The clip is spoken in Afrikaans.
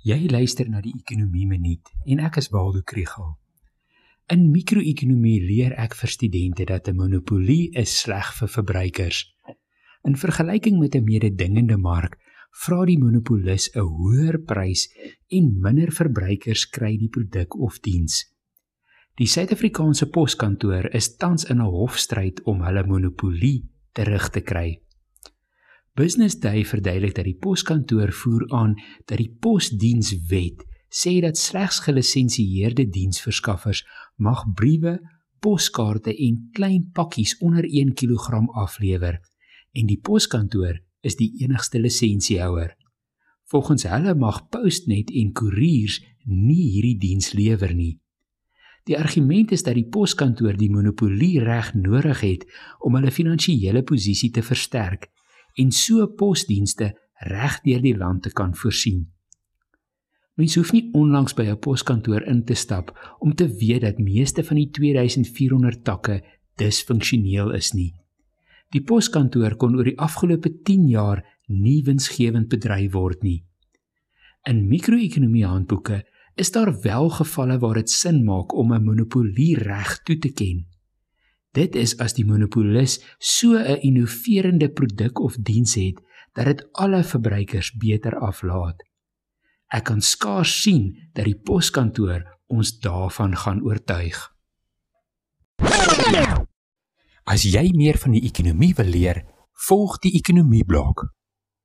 Jy luister na die Ekonomie Minuut en ek is Waldo Krugel. In mikro-ekonomie leer ek vir studente dat 'n monopolie is sleg vir verbruikers. In vergelyking met 'n mededingende mark, vra die monopolis 'n hoër prys en minder verbruikers kry die produk of diens. Die Suid-Afrikaanse Poskantoor is tans in 'n hofstryd om hulle monopolie terug te kry. Business Day verduidelik dat die poskantoor voer aan dat die Posdienswet sê dat slegs gelisensieerde diensverskaffers mag briewe, poskaarte en klein pakkies onder 1 kg aflewer en die poskantoor is die enigste lisensiehouer. Volgens hulle mag Postnet en koeriers nie hierdie diens lewer nie. Die argument is dat die poskantoor die monopolie reg nodig het om hulle finansiële posisie te versterk en so posdienste reg deur die land te kan voorsien. Mens hoef nie onlangs by 'n poskantoor in te stap om te weet dat meeste van die 2400 takke disfunksioneel is nie. Die poskantoor kon oor die afgelope 10 jaar nie winsgewend bedryf word nie. In mikro-ekonomie handboeke is daar wel gevalle waar dit sin maak om 'n monopolie reg toe te ken. Dit is as die monopolis so 'n innoverende produk of diens het dat dit alle verbruikers beter aflaat. Ek kan skaars sien dat die poskantoor ons daarvan gaan oortuig. As jy meer van die ekonomie wil leer, volg die ekonomie blok.